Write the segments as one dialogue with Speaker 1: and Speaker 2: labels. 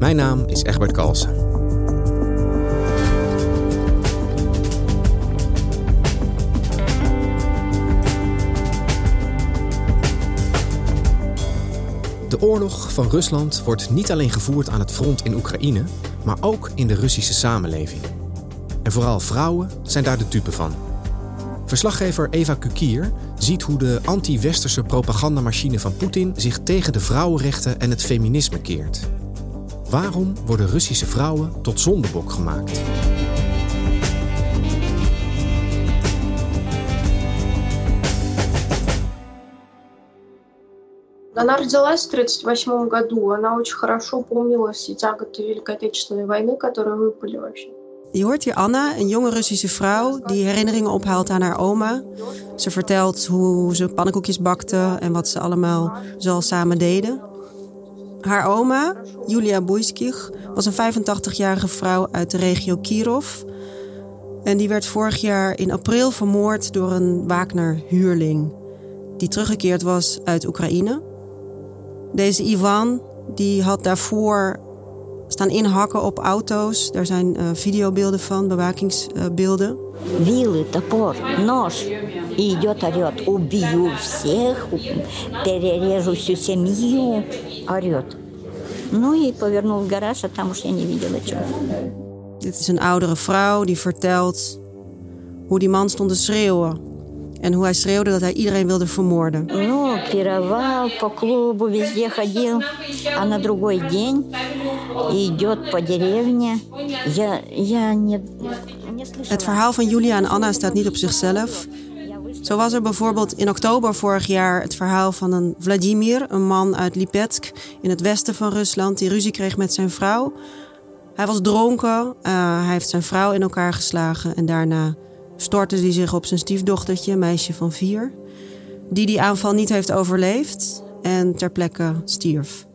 Speaker 1: Mijn naam is Egbert Kalsen. De oorlog van Rusland wordt niet alleen gevoerd aan het front in Oekraïne, maar ook in de Russische samenleving. En vooral vrouwen zijn daar de dupe van. Verslaggever Eva Kukier ziet hoe de anti-westerse propagandamachine van Poetin zich tegen de vrouwenrechten en het feminisme keert. Waarom worden Russische vrouwen tot zondebok gemaakt?
Speaker 2: Она родилась в 1938 году. Она очень хорошо помнила все тяготы Великой Отечественной войны, которые выпали вообще.
Speaker 3: Je hoort hier Anna, een jonge Russische vrouw die herinneringen ophaalt aan haar oma. Ze vertelt hoe ze pannenkoekjes bakte en wat ze allemaal zo samen deden. Haar oma, Julia Bujskich, was een 85-jarige vrouw uit de regio Kirov. En die werd vorig jaar in april vermoord door een Wagner-huurling... die teruggekeerd was uit Oekraïne. Deze Ivan die had daarvoor staan inhakken op auto's. Daar zijn uh, videobeelden van, bewakingsbeelden.
Speaker 4: Вилы, топор, нож. И идет орет. Убью всех, перережу всю семью. Орет. Ну и повернул в гараж, а там уж я не видела чего.
Speaker 3: Dit is een oudere vrouw die vertelt hoe die man stond te schreeuwen. En hoe hij schreeuwde dat hij iedereen wilde vermoorden.
Speaker 4: Ну, пировал, по клубу везде ходил. А на другой день идет по деревне. Я, я не, не слышала.
Speaker 3: Het verhaal van Julia en Anna staat niet op zichzelf. Zo was er bijvoorbeeld in oktober vorig jaar het verhaal van een Vladimir, een man uit Lipetsk in het westen van Rusland, die ruzie kreeg met zijn vrouw. Hij was dronken, uh, hij heeft zijn vrouw in elkaar geslagen en daarna stortte hij zich op zijn stiefdochtertje, een meisje van vier, die die aanval niet heeft overleefd en ter plekke stierf.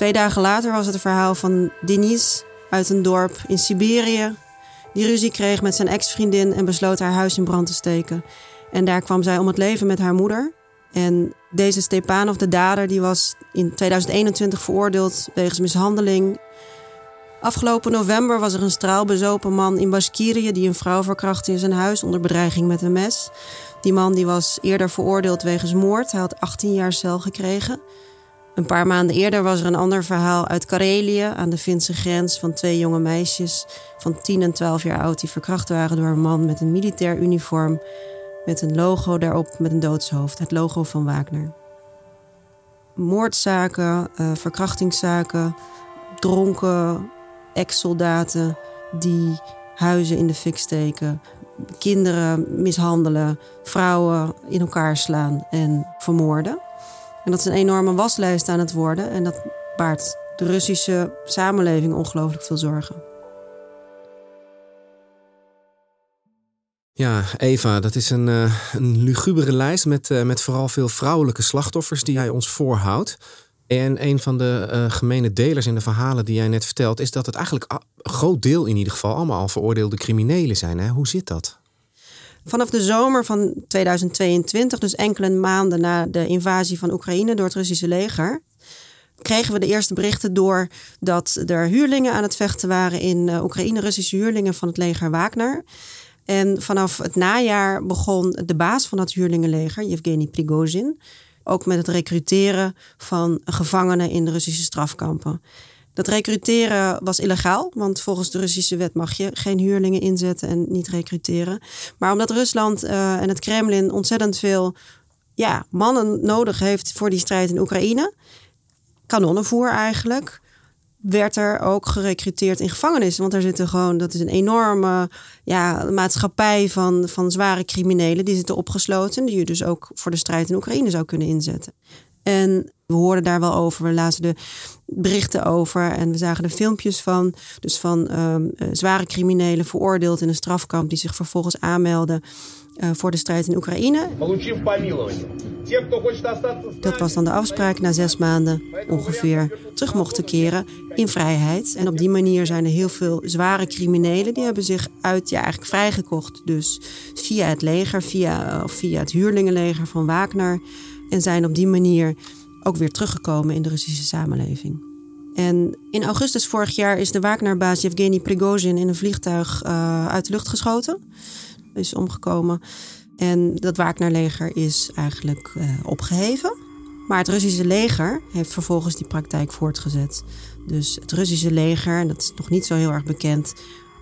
Speaker 3: Twee dagen later was het verhaal van Denis uit een dorp in Siberië, die ruzie kreeg met zijn ex-vriendin en besloot haar huis in brand te steken. En daar kwam zij om het leven met haar moeder. En deze Stepanov, de dader, die was in 2021 veroordeeld wegens mishandeling Afgelopen november was er een straalbezopen man in Bashkirië die een vrouw verkrachtte in zijn huis onder bedreiging met een mes. Die man die was eerder veroordeeld wegens moord. Hij had 18 jaar cel gekregen. Een paar maanden eerder was er een ander verhaal uit Karelië aan de Finse grens van twee jonge meisjes van 10 en 12 jaar oud die verkracht waren door een man met een militair uniform met een logo daarop met een doodshoofd, het logo van Wagner. Moordzaken, uh, verkrachtingszaken, dronken ex-soldaten die huizen in de fik steken, kinderen mishandelen, vrouwen in elkaar slaan en vermoorden. En dat is een enorme waslijst aan het worden en dat baart de Russische samenleving ongelooflijk veel zorgen.
Speaker 1: Ja, Eva, dat is een, uh, een lugubere lijst met, uh, met vooral veel vrouwelijke slachtoffers die jij ons voorhoudt. En een van de uh, gemene delers in de verhalen die jij net vertelt, is dat het eigenlijk een groot deel in ieder geval allemaal al veroordeelde criminelen zijn. Hè? Hoe zit dat?
Speaker 3: Vanaf de zomer van 2022, dus enkele maanden na de invasie van Oekraïne door het Russische leger, kregen we de eerste berichten door dat er huurlingen aan het vechten waren in uh, Oekraïne, Russische huurlingen van het leger Wagner. En vanaf het najaar begon de baas van dat huurlingenleger, Yevgeny Prigozhin, ook met het recruteren van gevangenen in de Russische strafkampen. Dat recruteren was illegaal, want volgens de Russische wet mag je geen huurlingen inzetten en niet recruteren. Maar omdat Rusland uh, en het Kremlin ontzettend veel ja, mannen nodig heeft voor die strijd in Oekraïne, kanonnenvoer eigenlijk, werd er ook gerecruiteerd in gevangenissen. Want daar zitten gewoon, dat is een enorme ja, maatschappij van, van zware criminelen. Die zitten opgesloten. Die je dus ook voor de strijd in Oekraïne zou kunnen inzetten. En we hoorden daar wel over. We lazen de berichten over en we zagen er filmpjes van. Dus van ehm, eh, zware criminelen veroordeeld in een strafkamp die zich vervolgens aanmelden uh, voor de strijd in Oekraïne. Dat was dan de afspraak na zes maanden ongeveer terug mochten keren in vrijheid. En op die manier zijn er heel veel zware criminelen die hebben zich uit ja, eigenlijk vrijgekocht. Dus via het leger, via, of via het huurlingenleger van Wagner. En zijn op die manier ook weer teruggekomen in de Russische samenleving. En in augustus vorig jaar is de Wagner-baas Yevgeny Prigozhin in een vliegtuig uh, uit de lucht geschoten. Is omgekomen. En dat Wagner-leger is eigenlijk uh, opgeheven. Maar het Russische leger heeft vervolgens die praktijk voortgezet. Dus het Russische leger, en dat is nog niet zo heel erg bekend,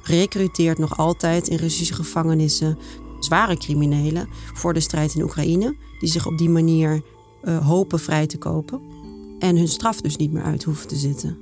Speaker 3: recruteert nog altijd in Russische gevangenissen zware criminelen voor de strijd in Oekraïne, die zich op die manier uh, hopen vrij te kopen. En hun straf dus niet meer uit hoeven te zitten.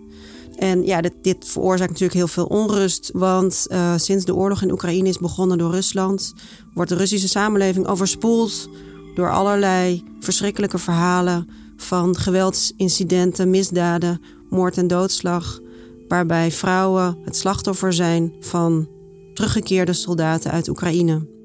Speaker 3: En ja, dit, dit veroorzaakt natuurlijk heel veel onrust. Want uh, sinds de oorlog in Oekraïne is begonnen door Rusland, wordt de Russische samenleving overspoeld door allerlei verschrikkelijke verhalen van geweldsincidenten, misdaden, moord en doodslag. Waarbij vrouwen het slachtoffer zijn van teruggekeerde soldaten uit Oekraïne.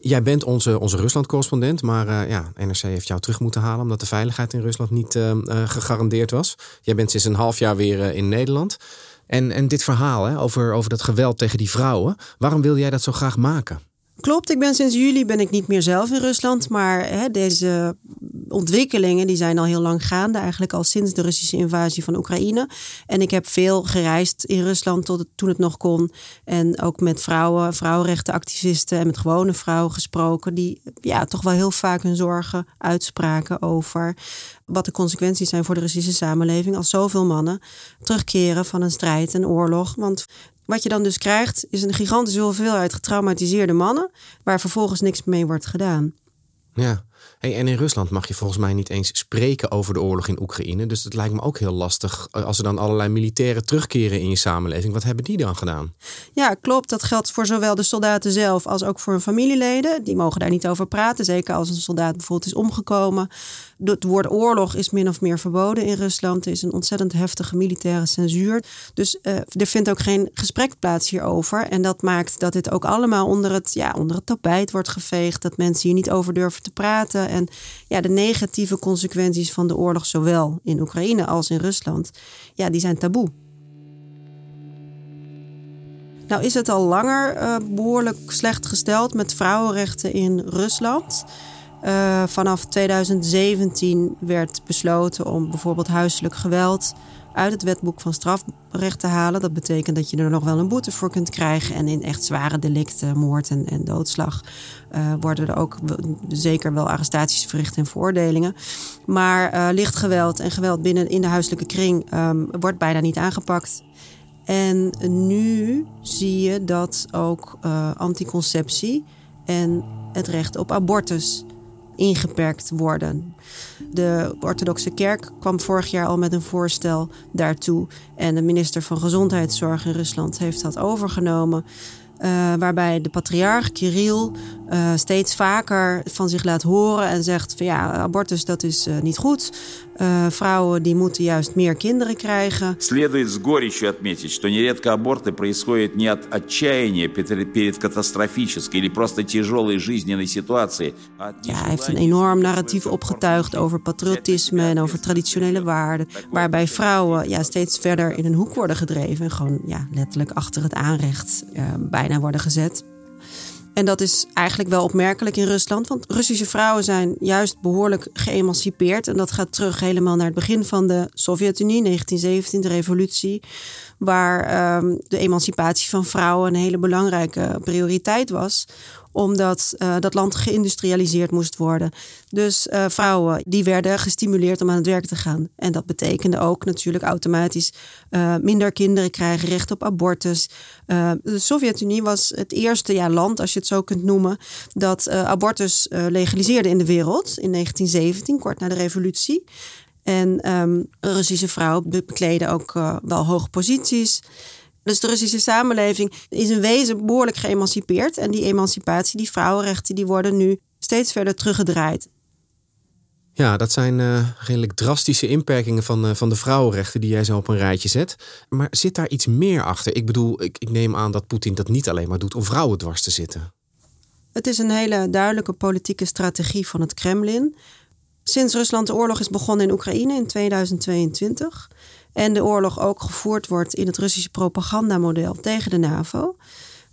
Speaker 1: Jij bent onze, onze Rusland-correspondent, maar uh, ja, NRC heeft jou terug moeten halen omdat de veiligheid in Rusland niet uh, gegarandeerd was. Jij bent sinds een half jaar weer in Nederland. En, en dit verhaal hè, over, over dat geweld tegen die vrouwen, waarom wil jij dat zo graag maken?
Speaker 3: Klopt, ik ben sinds juli ben ik niet meer zelf in Rusland, maar hè, deze ontwikkelingen die zijn al heel lang gaande, eigenlijk al sinds de Russische invasie van Oekraïne. En ik heb veel gereisd in Rusland tot toen het nog kon. En ook met vrouwen, vrouwenrechtenactivisten en met gewone vrouwen gesproken, die ja, toch wel heel vaak hun zorgen uitspraken over wat de consequenties zijn voor de Russische samenleving als zoveel mannen terugkeren van een strijd, een oorlog. Want wat je dan dus krijgt, is een gigantische hoeveelheid getraumatiseerde mannen, waar vervolgens niks mee wordt gedaan.
Speaker 1: Ja, En in Rusland mag je volgens mij niet eens spreken over de oorlog in Oekraïne. Dus het lijkt me ook heel lastig eh, als er dan allerlei militairen terugkeren in je samenleving. Wat hebben die dan gedaan?
Speaker 3: Ja, klopt. Dat geldt voor zowel de soldaten zelf als ook voor hun familieleden. Die mogen daar niet over praten. Zeker als een soldaat bijvoorbeeld is omgekomen. Het woord oorlog is min of meer verboden in Rusland. Er is een ontzettend heftige militaire censuur. Dus uh, er vindt ook geen gesprek plaats hierover. En dat maakt dat dit ook allemaal onder het, ja, onder het tapijt wordt geveegd. Dat mensen hier niet over durven te praten. En ja, de negatieve consequenties van de oorlog, zowel in Oekraïne als in Rusland, ja, die zijn taboe. Nou is het al langer uh, behoorlijk slecht gesteld met vrouwenrechten in Rusland. Uh, vanaf 2017 werd besloten om bijvoorbeeld huiselijk geweld uit het wetboek van strafrecht te halen. Dat betekent dat je er nog wel een boete voor kunt krijgen. En in echt zware delicten, moord en, en doodslag, uh, worden er ook zeker wel arrestaties verricht en veroordelingen. Maar uh, licht geweld en geweld binnen in de huiselijke kring um, wordt bijna niet aangepakt. En nu zie je dat ook uh, anticonceptie en het recht op abortus ingeperkt worden. De orthodoxe kerk kwam vorig jaar al met een voorstel daartoe. En de minister van Gezondheidszorg in Rusland heeft dat overgenomen. Uh, waarbij de patriarch Kirill uh, steeds vaker van zich laat horen en zegt van ja, abortus dat is uh, niet goed. Vrouwen die moeten juist meer kinderen krijgen.
Speaker 5: Следует с горечью отметить, что нередко аборты происходят не от отчаяния перед катастрофической или просто тяжелой жизненной ситуацией.
Speaker 3: Ja, hij heeft een enorm narratief opgetuigd over patriotisme en over traditionele waarden. Waarbij vrouwen ja, steeds verder in een hoek worden gedreven en gewoon ja, letterlijk achter het aanrecht bijna worden gezet. En dat is eigenlijk wel opmerkelijk in Rusland, want Russische vrouwen zijn juist behoorlijk geëmancipeerd. En dat gaat terug helemaal naar het begin van de Sovjet-Unie, 1917, de revolutie, waar um, de emancipatie van vrouwen een hele belangrijke prioriteit was omdat uh, dat land geïndustrialiseerd moest worden. Dus uh, vrouwen die werden gestimuleerd om aan het werk te gaan. En dat betekende ook natuurlijk automatisch uh, minder kinderen krijgen, recht op abortus. de Sovjet-Unie was het eerste land, als je het zo kunt noemen, dat abortus legaliseerde in de wereld in 1917, kort na de revolutie. En um, Russische vrouwen bekleden ook wel hoge posities. Dus de Russische samenleving is in wezen behoorlijk geëmancipeerd. En die emancipatie, die vrouwenrechten, die worden nu steeds verder teruggedraaid.
Speaker 1: Ja, dat zijn uh, redelijk drastische inperkingen van, uh, van de vrouwenrechten die jij zo op een rijtje zet. Maar zit daar iets meer achter? Ik bedoel, ik, ik neem aan dat Poetin dat niet alleen maar doet om vrouwen dwars te zitten.
Speaker 3: Het is een hele duidelijke politieke strategie van het Kremlin. Sinds Rusland de oorlog is begonnen in Oekraïne in 2022 en de oorlog ook gevoerd wordt in het Russische propagandamodel tegen de NAVO,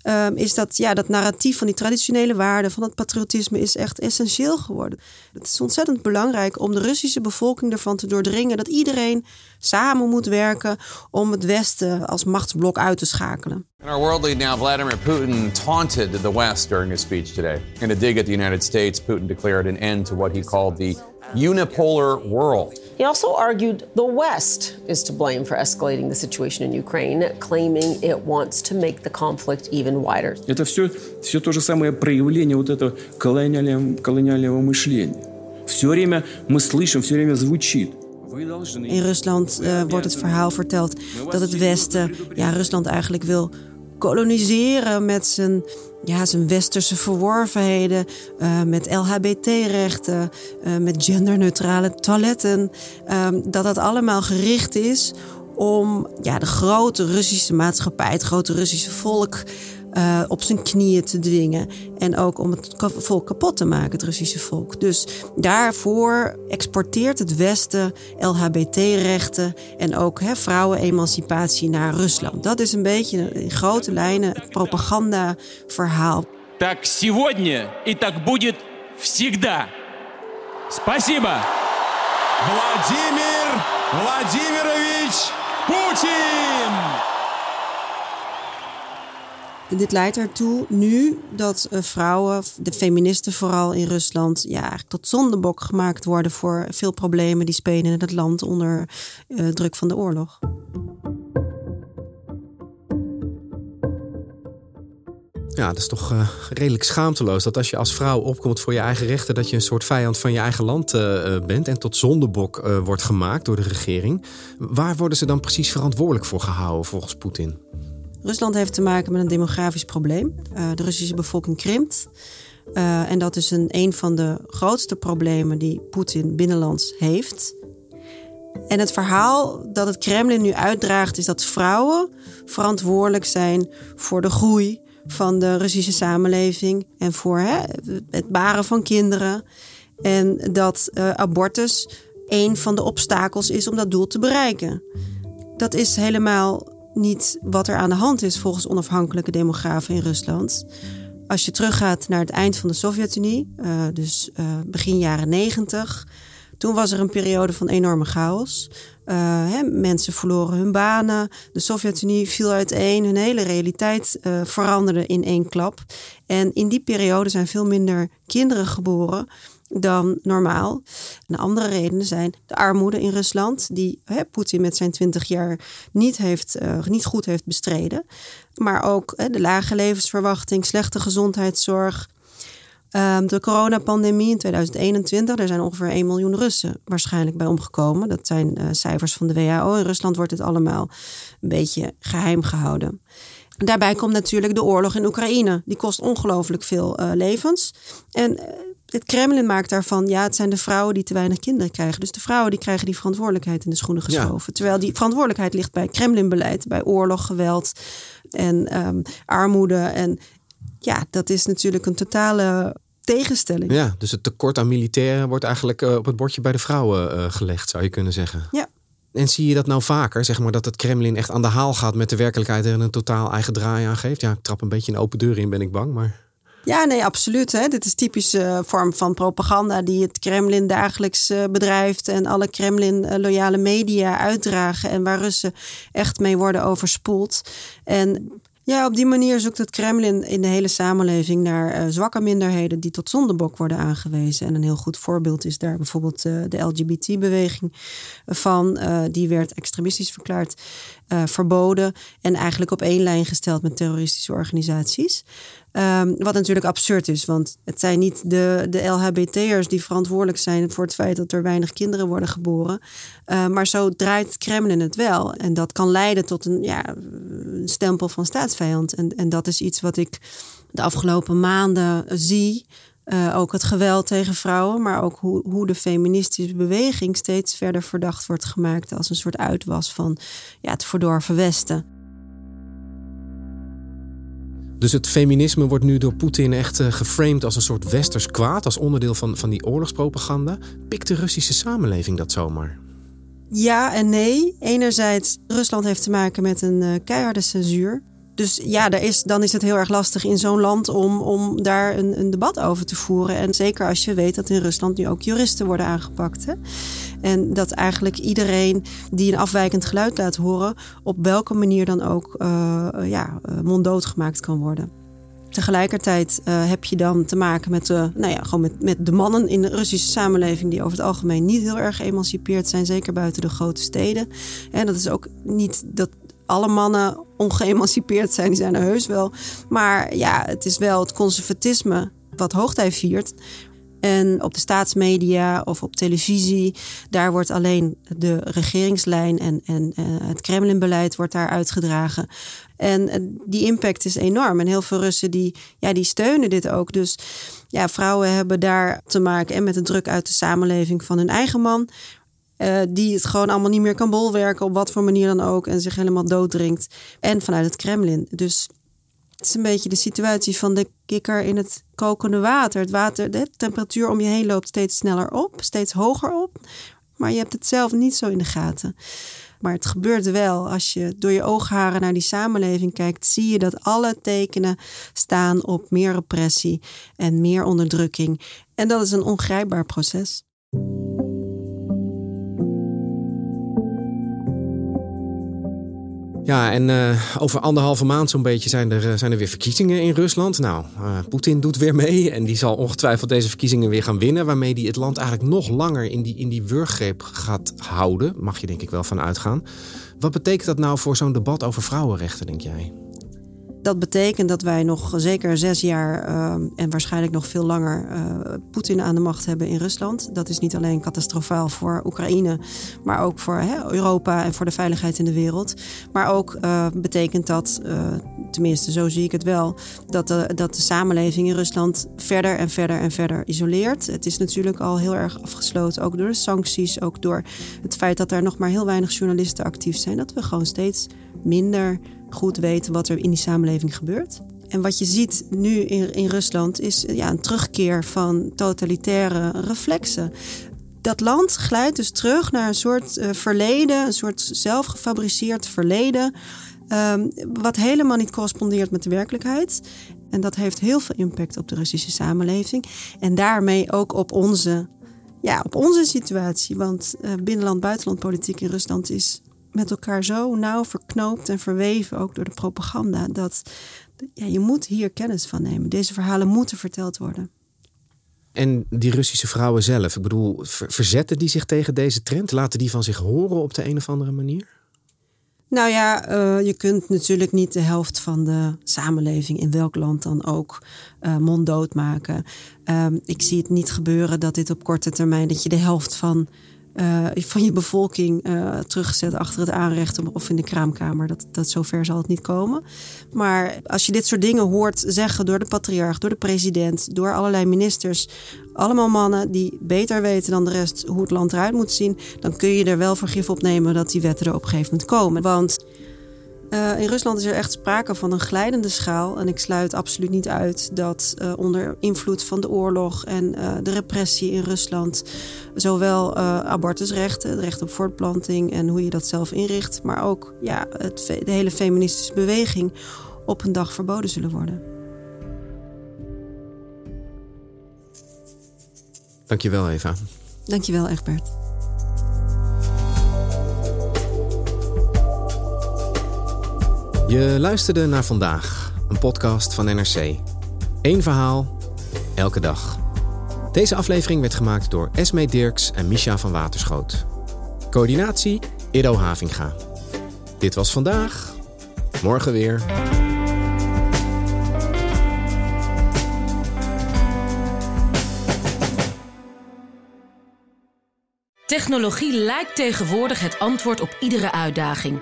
Speaker 3: um, is dat ja, dat narratief van die traditionele waarden, van het patriotisme, is echt essentieel geworden. Het is ontzettend belangrijk om de Russische bevolking ervan te doordringen dat iedereen samen moet werken om het Westen als machtsblok uit te schakelen.
Speaker 6: In our world lead now, Vladimir Putin taunted the West during his speech today. In a dig at the United States, Putin declared an end to what he called the unipolar world.
Speaker 7: He also argued the West is to blame for escalating the situation in Ukraine, claiming it wants to make the conflict even wider.
Speaker 8: Это все, все то же самое проявление вот этого колониального, колониального мышления. Все время мы слышим, все время звучит.
Speaker 3: In Rusland uh, wordt het verhaal verteld dat het Westen ja, Rusland eigenlijk wil koloniseren met zijn, ja, zijn westerse verworvenheden, uh, met LHBT-rechten, uh, met genderneutrale toiletten. Uh, dat dat allemaal gericht is om ja, de grote Russische maatschappij, het grote Russische volk uh, op zijn knieën te dwingen. En ook om het volk kapot te maken, het Russische volk. Dus daarvoor exporteert het Westen LHBT-rechten en ook hè, vrouwenemancipatie naar Rusland. Dat is een beetje in grote lijnen het propagandaverhaal.
Speaker 9: Так сегодня и так будет всегда. Спасибо.
Speaker 10: Владимир Владимирович Путин!
Speaker 3: Dit leidt ertoe nu dat uh, vrouwen, de feministen vooral in Rusland, ja, eigenlijk tot zondebok gemaakt worden voor veel problemen die spelen in het land onder uh, druk van de oorlog.
Speaker 1: Ja, dat is toch uh, redelijk schaamteloos dat als je als vrouw opkomt voor je eigen rechten, dat je een soort vijand van je eigen land bent en tot zondebok wordt gemaakt door de regering. Waar worden ze dan precies verantwoordelijk voor gehouden volgens Poetin?
Speaker 3: Rusland heeft te maken met een demografisch probleem. Uh, de Russische bevolking krimpt. Uh, en dat is een, een van de grootste problemen die Poetin binnenlands heeft. En het verhaal dat het Kremlin nu uitdraagt is dat vrouwen verantwoordelijk zijn voor de groei van de Russische samenleving en voor hè, het baren van kinderen. En dat uh, abortus een van de obstakels is om dat doel te bereiken. Dat is helemaal niet wat er aan de hand is volgens onafhankelijke demografen in Rusland. Als je teruggaat naar het eind van de Sovjet-Unie, uh, dus uh, begin jaren negentig, toen was er een periode van enorme chaos. Hè, mensen verloren hun banen, de Sovjet-Unie viel uiteen, hun hele realiteit veranderde in één klap. En in die periode zijn veel minder kinderen geboren dan normaal. En andere redenen zijn de armoede in Rusland, die hè, Poetin met zijn 20 jaar niet, heeft, uh, niet goed heeft bestreden. Maar ook hè, de lage levensverwachting, slechte gezondheidszorg. Um, de coronapandemie in 2021, er zijn ongeveer 1 miljoen Russen waarschijnlijk bij omgekomen. Dat zijn uh, cijfers van de WHO. In Rusland wordt het allemaal een beetje geheim gehouden. Daarbij komt natuurlijk de oorlog in Oekraïne. Die kost ongelooflijk veel uh, levens. En het Kremlin maakt daarvan, ja, het zijn de vrouwen die te weinig kinderen krijgen. Dus de vrouwen die krijgen die verantwoordelijkheid in de schoenen geschoven. Ja. Terwijl die verantwoordelijkheid ligt bij Kremlinbeleid, bij oorlog, geweld en um, armoede. En ja, dat is natuurlijk een totale tegenstelling.
Speaker 1: Ja, dus het tekort aan militairen wordt eigenlijk uh, op het bordje bij de vrouwen uh, gelegd, zou je kunnen zeggen.
Speaker 3: Ja.
Speaker 1: En zie je dat nou vaker, zeg maar, dat het Kremlin echt aan de haal gaat met de werkelijkheid en een totaal eigen draai aan geeft? Ja, ik trap een beetje een open deur in, ben ik bang, maar...
Speaker 3: Ja, nee, absoluut. Hè. Dit is typische vorm van propaganda die het Kremlin dagelijks uh, bedrijft en alle Kremlin-loyale media uitdragen en waar Russen echt mee worden overspoeld. En ja, op die manier zoekt het Kremlin in de hele samenleving naar zwakke minderheden die tot zondebok worden aangewezen. En een heel goed voorbeeld is daar bijvoorbeeld de LGBT-beweging van. Die werd extremistisch verklaard, verboden en eigenlijk op één lijn gesteld met terroristische organisaties. Um, wat natuurlijk absurd is, want het zijn niet de, de LHBT'ers die verantwoordelijk zijn voor het feit dat er weinig kinderen worden geboren. Uh, maar zo draait Kremlin het wel. En dat kan leiden tot een, ja, een stempel van staatsvijand. En, en dat is iets wat ik de afgelopen maanden zie. Uh, ook het geweld tegen vrouwen, maar ook hoe, hoe de feministische beweging steeds verder verdacht wordt gemaakt als een soort uitwas van ja, het verdorven Westen.
Speaker 1: Dus het feminisme wordt nu door Poetin echt uh, geframed als een soort westers kwaad, als onderdeel van, van die oorlogspropaganda. Pikt de Russische samenleving dat zomaar?
Speaker 3: Ja en nee. Enerzijds, Rusland heeft te maken met een uh, keiharde censuur. Dus ja, daar is, dan is het heel erg lastig in zo'n land om, om daar een, een debat over te voeren. En zeker als je weet dat in Rusland nu ook juristen worden aangepakt. Hè? En dat eigenlijk iedereen die een afwijkend geluid laat horen, op welke manier dan ook uh, ja, monddood gemaakt kan worden. Tegelijkertijd heb je dan te maken met, de, nou ja, gewoon met, met de mannen in de Russische samenleving, die over het algemeen niet heel erg geëmancipeerd zijn, zeker buiten de grote steden. En dat is ook niet dat alle mannen ongeëmancipeerd zijn, die zijn er heus wel. Maar ja, het is wel het conservatisme wat hoogtij viert. En op de staatsmedia of op televisie, daar wordt alleen de regeringslijn en, en uh, het Kremlinbeleid wordt daar uitgedragen. En uh, die impact is enorm. En heel veel Russen die, ja, die steunen dit ook. Dus ja, vrouwen hebben daar te maken en met de druk uit de samenleving van hun eigen man. Uh, die het gewoon allemaal niet meer kan bolwerken, op wat voor manier dan ook, en zich helemaal dooddringt. En vanuit het Kremlin. Dus het is een beetje de situatie van de kikker in het kokende water. Het water, de temperatuur om je heen loopt steeds sneller op, steeds hoger op. Maar je hebt het zelf niet zo in de gaten. Maar het gebeurt wel. Als je door je oogharen naar die samenleving kijkt, zie je dat alle tekenen staan op meer repressie en meer onderdrukking. En dat is een ongrijpbaar proces.
Speaker 1: Ja, en uh, over anderhalve maand zo'n beetje zijn er, uh, zijn er weer verkiezingen in Rusland. Nou, uh, Poetin doet weer mee en die zal ongetwijfeld deze verkiezingen weer gaan winnen. Waarmee hij het land eigenlijk nog langer in die, in die wurggreep gaat houden. Mag je denk ik wel van uitgaan. Wat betekent dat nou voor zo'n debat over vrouwenrechten, denk jij?
Speaker 3: Dat betekent dat wij nog zeker zes jaar uh, en waarschijnlijk nog veel langer uh, Poetin aan de macht hebben in Rusland. Dat is niet alleen catastrofaal voor Oekraïne, maar ook voor Europa en voor de veiligheid in de wereld. Maar ook uh, betekent dat, tenminste zo zie ik het wel, dat de, dat de samenleving in Rusland verder en verder en verder isoleert. Het is natuurlijk al heel erg afgesloten, ook door de sancties, ook door het feit dat er nog maar heel weinig journalisten actief zijn. Dat we gewoon steeds minder goed weten wat er in die samenleving gebeurt. En wat je ziet nu in, in Rusland is ja, een terugkeer van totalitaire reflexen. Dat land glijdt dus terug naar een soort uh, verleden, een soort zelfgefabriceerd verleden, um, wat helemaal niet correspondeert met de werkelijkheid. En dat heeft heel veel impact op de Russische samenleving en daarmee ook op onze, ja, op onze situatie. Want uh, binnenland-buitenlandpolitiek in Rusland is met elkaar zo nauw verknoopt en verweven, ook door de propaganda, dat ja, je moet hier kennis van nemen. Deze verhalen moeten verteld worden.
Speaker 1: En die Russische vrouwen zelf, ik bedoel, verzetten die zich tegen deze trend? Laten die van zich horen op de een of andere manier?
Speaker 3: Nou ja, uh, je kunt natuurlijk niet de helft van de samenleving in welk land dan ook uh, monddood maken. Uh, ik zie het niet gebeuren dat dit op korte termijn, dat je de helft van uh, van je bevolking uh, teruggezet achter het aanrecht of in de kraamkamer. Dat, dat zover zal het niet komen. Maar als je dit soort dingen hoort zeggen door de patriarch, door de president, door allerlei ministers, allemaal mannen die beter weten dan de rest hoe het land eruit moet zien, dan kun je er wel vergif op nemen dat die wetten er op een gegeven moment komen. Want uh, in Rusland is er echt sprake van een glijdende schaal. En ik sluit absoluut niet uit dat uh, onder invloed van de oorlog en uh, de repressie in Rusland, zowel abortusrechten, het recht op voortplanting en hoe je dat zelf inricht, maar ook ja, het, de hele feministische beweging op een dag verboden zullen worden.
Speaker 1: Dankjewel, Eva.
Speaker 3: Dankjewel, Egbert.
Speaker 1: Je luisterde naar vandaag, een podcast van NRC. Eén verhaal, elke dag. Deze aflevering werd gemaakt door Esme Dirks en Misha van Waterschoot. Coördinatie Ido Havinga. Dit was vandaag. Morgen weer.
Speaker 11: Technologie lijkt tegenwoordig het antwoord op iedere uitdaging.